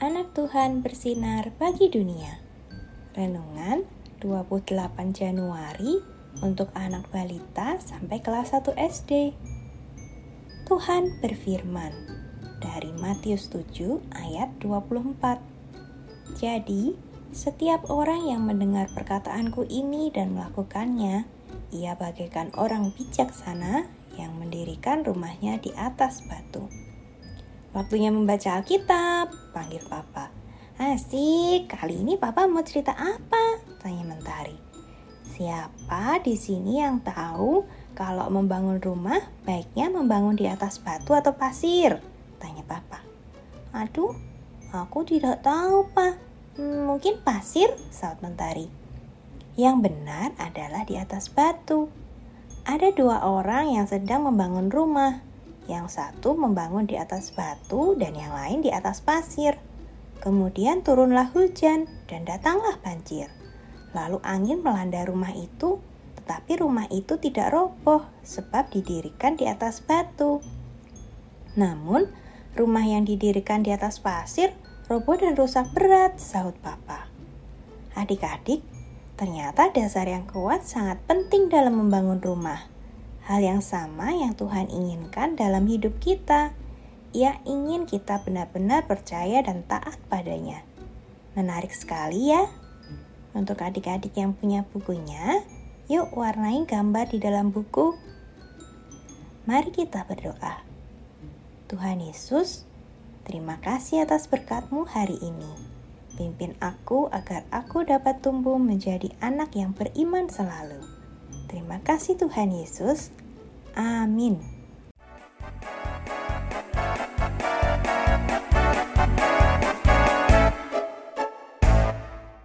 anak Tuhan bersinar bagi dunia. Renungan 28 Januari untuk anak balita sampai kelas 1 SD. Tuhan berfirman dari Matius 7 ayat 24. Jadi, setiap orang yang mendengar perkataanku ini dan melakukannya, ia bagaikan orang bijaksana yang mendirikan rumahnya di atas batu. Waktunya membaca Alkitab, panggil Papa. Asik, kali ini Papa mau cerita apa? Tanya Mentari. Siapa di sini yang tahu kalau membangun rumah baiknya membangun di atas batu atau pasir? Tanya Papa. Aduh, aku tidak tahu, Pak. Hmm, mungkin pasir, saut Mentari. Yang benar adalah di atas batu. Ada dua orang yang sedang membangun rumah. Yang satu membangun di atas batu dan yang lain di atas pasir. Kemudian turunlah hujan dan datanglah banjir. Lalu angin melanda rumah itu, tetapi rumah itu tidak roboh sebab didirikan di atas batu. Namun, rumah yang didirikan di atas pasir roboh dan rusak berat, sahut papa. Adik-adik, ternyata dasar yang kuat sangat penting dalam membangun rumah. Hal yang sama yang Tuhan inginkan dalam hidup kita. Ia ingin kita benar-benar percaya dan taat padanya. Menarik sekali ya. Untuk adik-adik yang punya bukunya, yuk warnai gambar di dalam buku. Mari kita berdoa. Tuhan Yesus, terima kasih atas berkatmu hari ini. Pimpin aku agar aku dapat tumbuh menjadi anak yang beriman selalu. Terima kasih Tuhan Yesus. Amin.